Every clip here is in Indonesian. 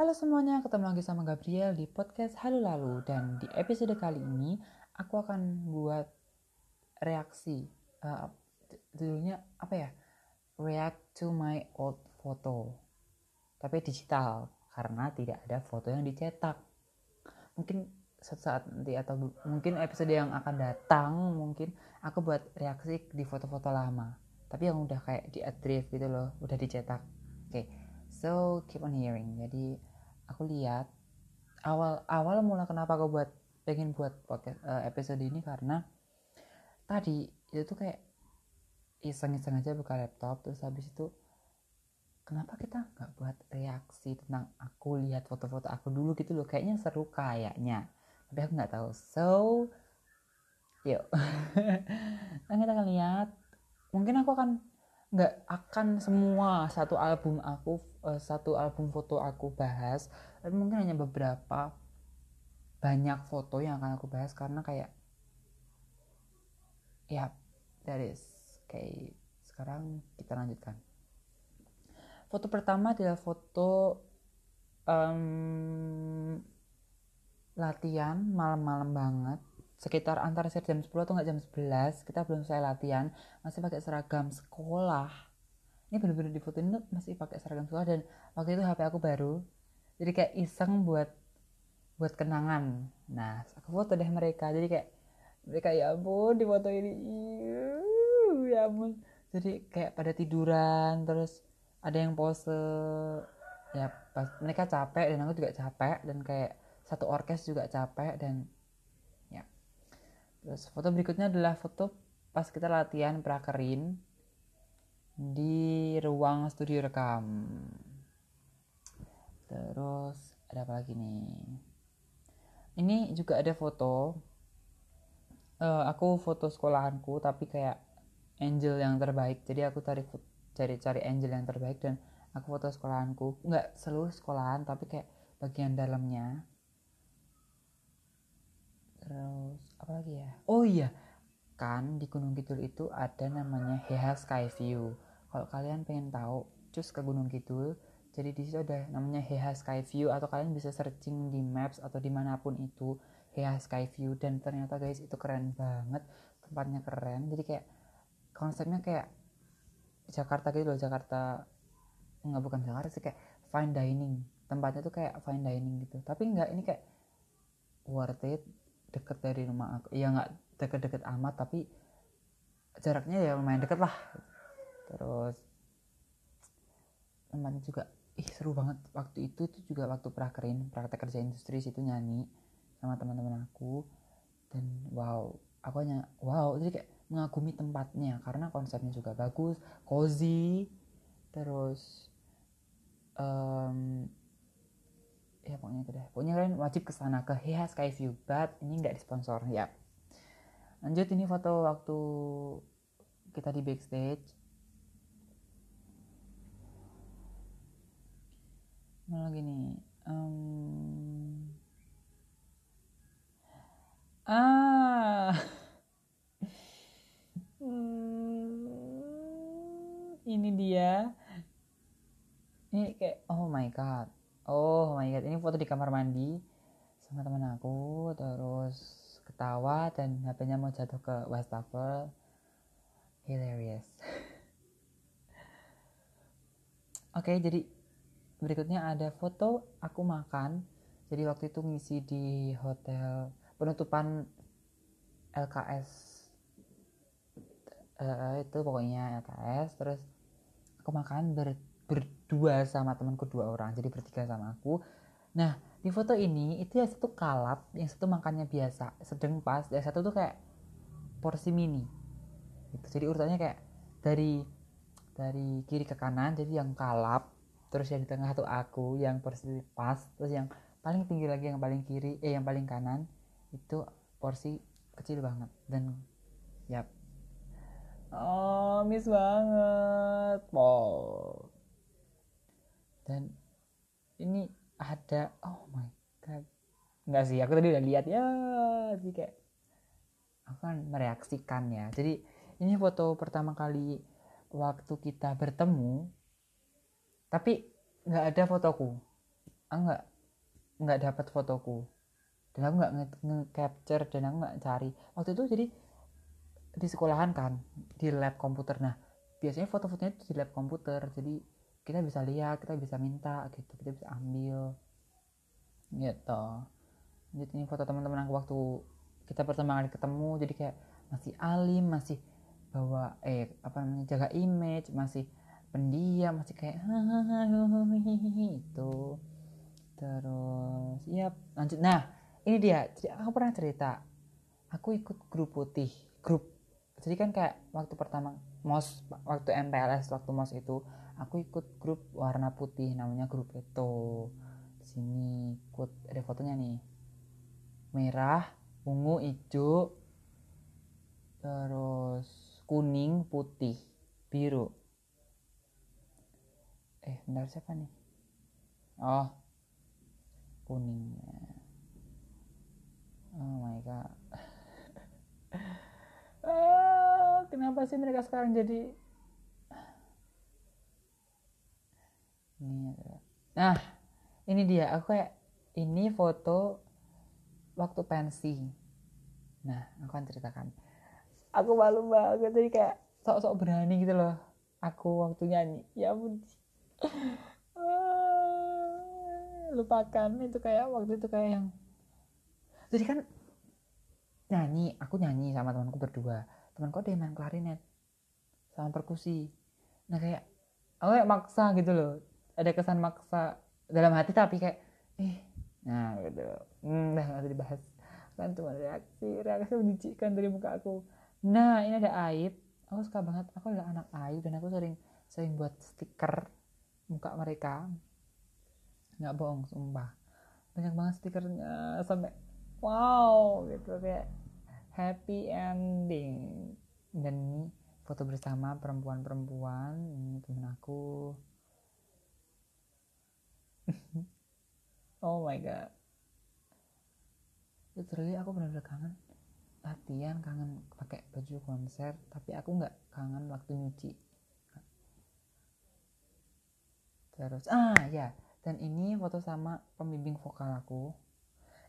Halo semuanya, ketemu lagi sama Gabriel di podcast Halo Lalu dan di episode kali ini aku akan buat reaksi uh, judulnya apa ya? React to my old photo. Tapi digital karena tidak ada foto yang dicetak. Mungkin suatu saat nanti atau mungkin episode yang akan datang mungkin aku buat reaksi di foto-foto lama. Tapi yang udah kayak di gitu loh, udah dicetak. Oke. Okay so keep on hearing. Jadi aku lihat awal awal mula kenapa aku buat pengen buat podcast uh, episode ini karena tadi itu kayak iseng-iseng aja buka laptop terus habis itu kenapa kita nggak buat reaksi tentang aku lihat foto-foto aku dulu gitu loh? Kayaknya seru kayaknya. Tapi aku nggak tahu. So yuk. Nah kita akan lihat. Mungkin aku akan nggak akan semua satu album aku uh, satu album foto aku bahas tapi mungkin hanya beberapa banyak foto yang akan aku bahas karena kayak ya is kayak sekarang kita lanjutkan. Foto pertama adalah foto um, latihan malam-malam banget sekitar antara jam 10 atau nggak jam 11 kita belum selesai latihan masih pakai seragam sekolah. Ini bener-bener foto ini masih pakai seragam sekolah dan waktu itu HP aku baru. Jadi kayak iseng buat buat kenangan. Nah aku foto deh mereka. Jadi kayak mereka ya ampun di foto ini. Ya ampun. Jadi kayak pada tiduran terus ada yang pose. Ya pas mereka capek dan aku juga capek dan kayak satu orkes juga capek dan Terus foto berikutnya adalah foto pas kita latihan prakerin di ruang studio rekam. Terus ada apa lagi nih? Ini juga ada foto. Uh, aku foto sekolahanku tapi kayak angel yang terbaik. Jadi aku cari cari-cari angel yang terbaik dan aku foto sekolahanku. Nggak seluruh sekolahan tapi kayak bagian dalamnya terus apa lagi ya? Oh iya kan di Gunung Kidul itu ada namanya Heha Sky View. Kalau kalian pengen tahu cus ke Gunung Kidul. Jadi di situ ada namanya Heha Sky View atau kalian bisa searching di maps atau di mana pun itu Heha Sky View. Dan ternyata guys itu keren banget. Tempatnya keren. Jadi kayak konsepnya kayak Jakarta gitu loh Jakarta nggak bukan Jakarta sih kayak fine dining. Tempatnya tuh kayak fine dining gitu. Tapi nggak ini kayak worth it deket dari rumah aku. Ya nggak deket-deket amat tapi jaraknya ya lumayan deket lah. Terus tempatnya juga ih seru banget. Waktu itu itu juga waktu prakerin praktek kerja industri situ nyanyi sama teman-teman aku. Dan wow aku hanya wow jadi kayak mengagumi tempatnya. Karena konsepnya juga bagus cozy. Terus um, ya pokoknya itu deh. Pokoknya kalian wajib ke sana ke Heha Sky View but ini nggak disponsor. Ya lanjut ini foto waktu kita di backstage. Mana lagi nih. Um, ah hmm, ini dia ini kayak oh my god oh my god ini foto di kamar mandi sama teman aku terus ketawa dan HP-nya jatuh ke wastafel hilarious. Oke okay, jadi berikutnya ada foto aku makan. Jadi waktu itu ngisi di hotel penutupan LKS uh, eh, itu pokoknya LKS terus aku makan ber berdua sama temanku dua orang. Jadi bertiga sama aku. Nah di foto ini itu yang satu kalap yang satu makannya biasa sedang pas. Yang satu tuh kayak porsi mini. Gitu. Jadi urutannya kayak dari dari kiri ke kanan jadi yang kalap terus yang di tengah tuh aku yang porsi pas terus yang paling tinggi lagi yang paling kiri eh yang paling kanan itu porsi kecil banget. Dan ya oh miss banget. Wow. Dan ini ada oh my god. Nggak sih aku tadi udah lihat ya sih kayak aku kan mereaksikan ya. Jadi ini foto pertama kali waktu kita bertemu tapi nggak ada fotoku. Nggak nggak dapat fotoku. Dan aku nggak nge-capture dan aku nggak cari. Waktu itu jadi di sekolahan kan di lab komputer. Nah biasanya foto-fotonya itu di lab komputer. Jadi kita bisa lihat kita bisa minta gitu kita bisa ambil. Gitu. Jadi ini foto teman-teman aku waktu kita pertama kali ketemu jadi kayak masih alim masih bawa eh apa namanya jaga image masih pendiam masih kayak itu. Terus ya lanjut. Nah ini dia jadi aku pernah cerita aku ikut grup putih grup. Jadi kan kayak waktu pertama mos waktu MPLS waktu mos itu aku ikut grup warna putih namanya grup itu di sini ikut ada fotonya nih. Merah ungu hijau terus kuning putih biru. Eh bentar siapa nih? Oh kuningnya. Oh my god. Ah, kenapa sih mereka sekarang jadi ini nah ini dia. Aku kayak ini foto waktu pensi nah aku akan ceritakan. Aku malu banget jadi kayak sok-sok berani gitu loh aku waktu nyanyi. Ya ampun. Lupakan itu kayak waktu itu kayak yang jadi kan nyanyi aku nyanyi sama temanku berdua. Temanku dia main klarinet sama perkusi. Nah kayak aku kayak maksa gitu loh. Ada kesan maksa dalam hati tapi kayak eh nah gitu. Hmm, nah nggak dibahas. Kan cuma reaksi reaksi menjijikan dari muka aku. Nah ini ada aib. Aku suka banget. Aku adalah anak aib dan aku sering sering buat stiker muka mereka. Nggak bohong sumpah. Banyak banget stikernya sampai wow gitu. Kayak happy ending. Dan ini foto bersama perempuan-perempuan ini temen aku oh my god. Literally aku benar-benar kangen latihan kangen pakai baju konser tapi aku nggak kangen waktu nyuci. Terus ah ya. Dan ini foto sama pembimbing vokal aku.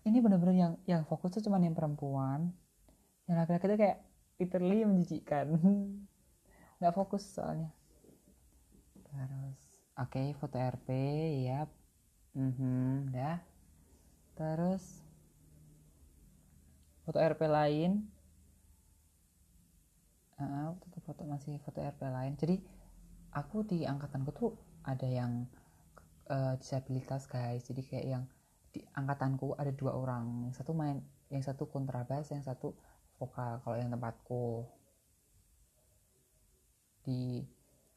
Ini benar-benar yang yang fokus tuh cuma yang perempuan. Yang laki-laki tuh kayak literally menjijikkan nggak fokus soalnya. Terus oke okay, foto RP ya mm -hmm, dah terus foto RP lain. Uh, foto, foto masih foto RP lain. Jadi aku di angkatanku tuh ada yang uh, disabilitas guys. Jadi kayak yang di angkatanku ada dua orang. Satu main yang satu kontrabas yang satu vokal kalau yang tempatku. Di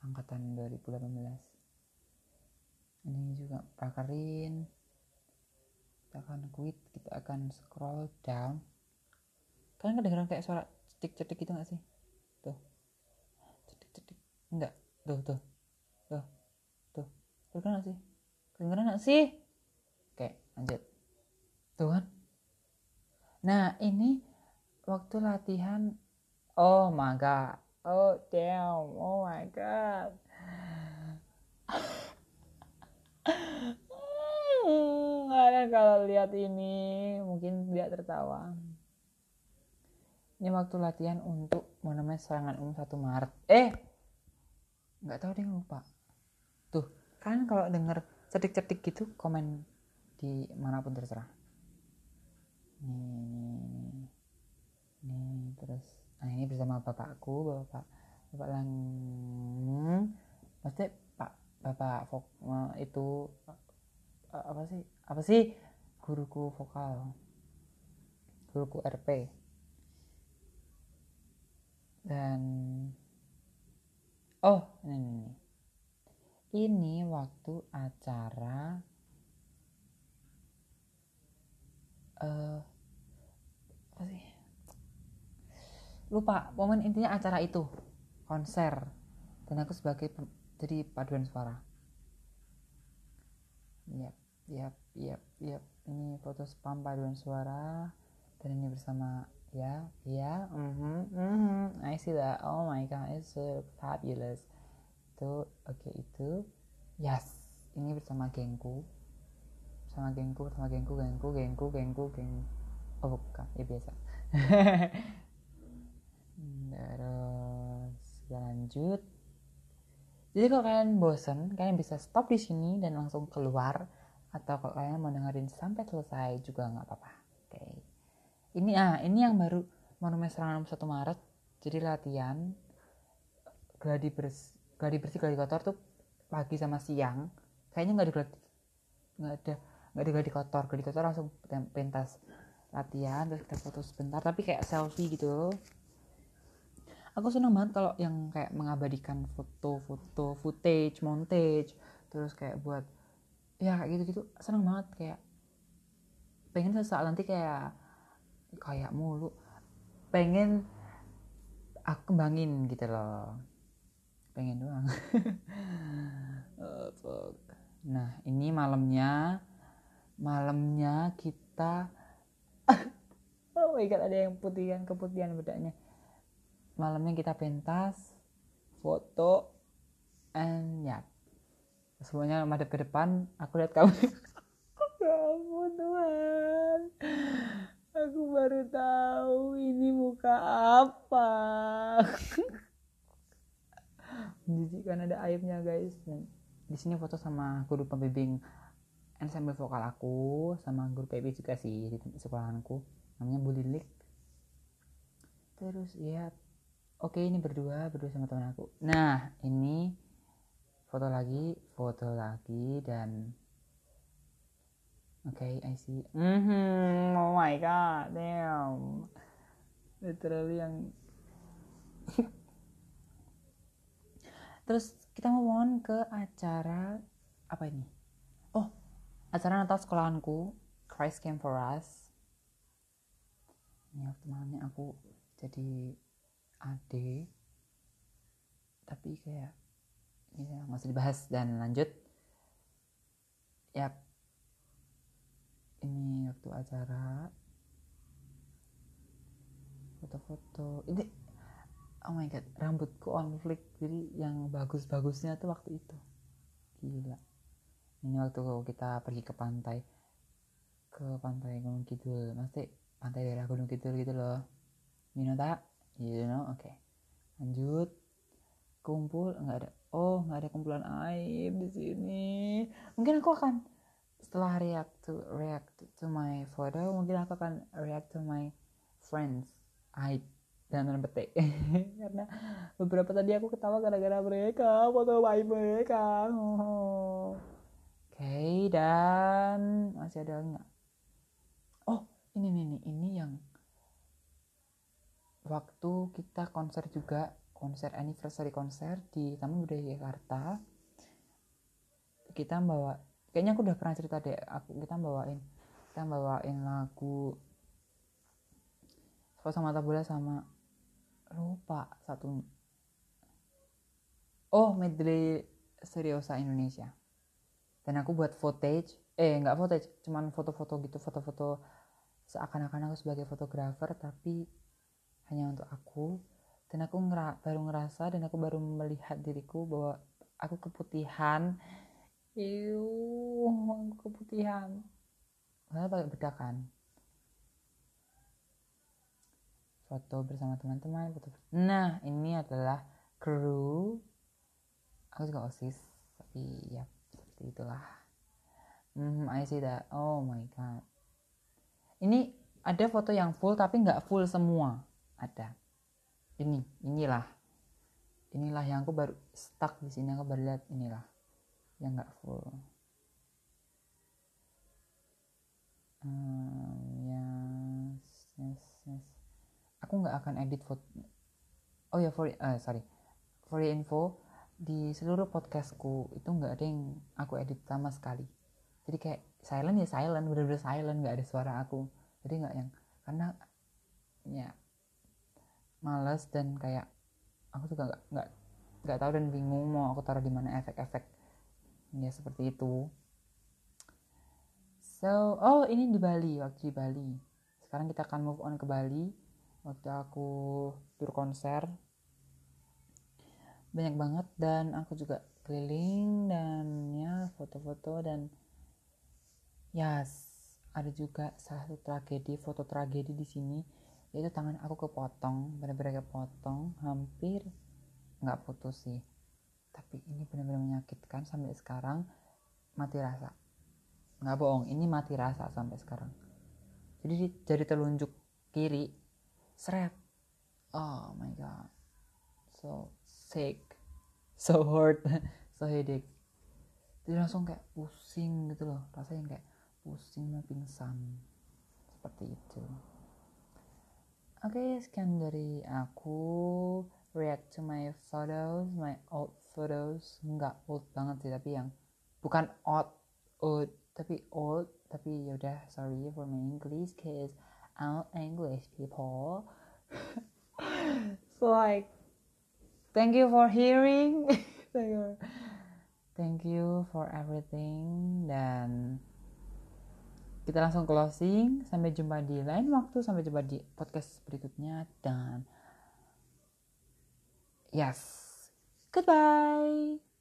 angkatan 2018 ini juga prakarin kita akan quit kita akan scroll down. Kalian kedengeran kayak suara cetik-cetik gitu gak sih? Tuh. Cetik-cetik. Enggak. Tuh tuh. Tuh. Tuh. Kedengeran gak sih? Kedengeran gak sih? Oke lanjut. Tuh kan? Nah ini waktu latihan. Oh my god. Oh damn. Oh my god kalian kalau lihat ini. Mungkin tidak tertawa. Ini waktu latihan untuk namanya serangan umum 1 Maret. Eh nggak tahu deh lupa. Tuh kan kalau denger cetik-cetik gitu komen di mana pun terserah. Nih nih terus. Nah ini bersama bapakku bapak bapak lang maksudnya pak bapak vok, itu apa sih? Apa sih? Guruku vokal. Guruku RP dan oh ini, ini, ini. Waktu acara uh, apa sih? Lupa momen intinya acara itu. Konser. Dan aku sebagai jadi paduan suara. Yap yap yap yap. Ini foto spam paduan suara. Dan ini bersama ya ya mm-hmm, mm-hmm. I see that. Oh my god it's so fabulous. Itu, oke okay, itu. Yes ini bersama gengku. sama gengku sama gengku gengku gengku gengku geng. Oh bukan. Ya biasa. Terus kita lanjut. Jadi kalau kalian bosen kalian bisa stop di sini dan langsung keluar atau kalau kalian mau dengerin sampai selesai juga nggak apa-apa. Oke. Okay. ini ah ini yang baru. Monumen serangan 1 Maret. Jadi latihan gladi bersih gladi bersih gladi kotor tuh pagi sama siang. Kayaknya nggak ada gladi nggak ada nggak ada gladi kotor. Gladi kotor langsung pentas latihan terus kita foto sebentar. Tapi kayak selfie gitu. Aku seneng banget kalau yang kayak mengabadikan foto-foto footage montage terus kayak buat ya kayak gitu gitu seneng banget kayak pengen sesaat nanti kayak kayak mulu. Pengen aku kembangin gitu loh. Pengen doang. Oh, nah ini malamnya malamnya kita oh my god ada yang putihan keputihan bedanya. Malamnya kita pentas foto and ya semuanya madep ke depan aku lihat kamu. Ya ampun Tuhan. Aku baru tahu ini muka apa. Menjijikkan ada aibnya guys. Di sini foto sama guru pembimbing ensemble vokal aku sama guru PB juga sih di sekolahanku. Namanya Bu Lilik terus ya oke ini berdua berdua sama teman aku. Nah ini foto lagi foto lagi dan oke okay, I see. Mm -hmm, oh my god damn. Literally yang terus kita mau on ke acara apa ini? Oh acara Natal sekolahanku Christ came for us. Ini waktu malamnya aku jadi ade. Tapi kayak ya masih dibahas dan lanjut. Ya ini waktu acara. Foto-foto. Ini oh my god rambutku on flick jadi yang bagus-bagusnya tuh waktu itu. Gila. Ini waktu kita pergi ke pantai. Ke pantai Gunung Kidul. Pasti pantai daerah Gunung Kidul gitu loh. You know that? You know? Oke okay. lanjut kumpul nggak ada oh nggak ada kumpulan aib di sini. Mungkin aku akan setelah react to react to my photo mungkin aku akan react to my friends. Aib dan petik. Karena beberapa tadi aku ketawa gara-gara mereka foto aib mereka. Oh. oke okay, dan masih ada nggak? Oh ini nih ini yang waktu kita konser juga konser anniversary konser di Taman Budaya Jakarta. Kita bawa kayaknya aku udah pernah cerita deh aku kita bawain kita bawain lagu sama mata bola sama lupa satu. Oh medley seriosa Indonesia. Dan aku buat footage eh nggak footage cuman foto-foto gitu foto-foto seakan-akan aku sebagai fotografer tapi hanya untuk aku dan aku ngera baru ngerasa dan aku baru melihat diriku bahwa aku keputihan. Iu, aku keputihan. Padahal pakai bedak kan. Foto bersama teman-teman foto nah ini adalah kru. Aku juga osis tapi ya seperti itulah. Hmm I see that. Oh my god. Ini ada foto yang full tapi nggak full semua. Ada ini inilah. Inilah yang aku baru stuck di sini aku baru lihat inilah. Yang nggak full. Hmm, yes, yes, aku nggak akan edit foto oh ya for uh, sorry. For the info di seluruh podcastku itu nggak ada yang aku edit sama sekali. Jadi kayak silent ya silent bener-bener silent nggak ada suara aku. Jadi nggak yang karena ya males dan kayak aku juga nggak nggak nggak tahu dan bingung mau aku taruh di mana efek-efek ya seperti itu. So oh ini di Bali waktu di Bali. Sekarang kita akan move on ke Bali. Waktu aku tur konser. Banyak banget dan aku juga keliling dan ya foto-foto dan yes ada juga salah satu tragedi foto tragedi di sini yaitu tangan aku kepotong benar-benar kepotong hampir nggak putus sih. Tapi ini benar-benar menyakitkan sampai sekarang mati rasa. Nggak bohong ini mati rasa sampai sekarang. Jadi jari telunjuk kiri seret. Oh my god. So sick so hurt so headache. Jadi langsung kayak pusing gitu loh rasanya kayak pusing mau pingsan. Seperti itu oke okay, sekian dari aku. React to my photos. My old photos. Nggak old banget sih tapi yang bukan old old tapi old tapi yaudah sorry for my English cause I'm English people. So like thank you for hearing. Thank you for everything. Dan kita langsung closing. Sampai jumpa di lain waktu. Sampai jumpa di podcast berikutnya. Dan yes. Goodbye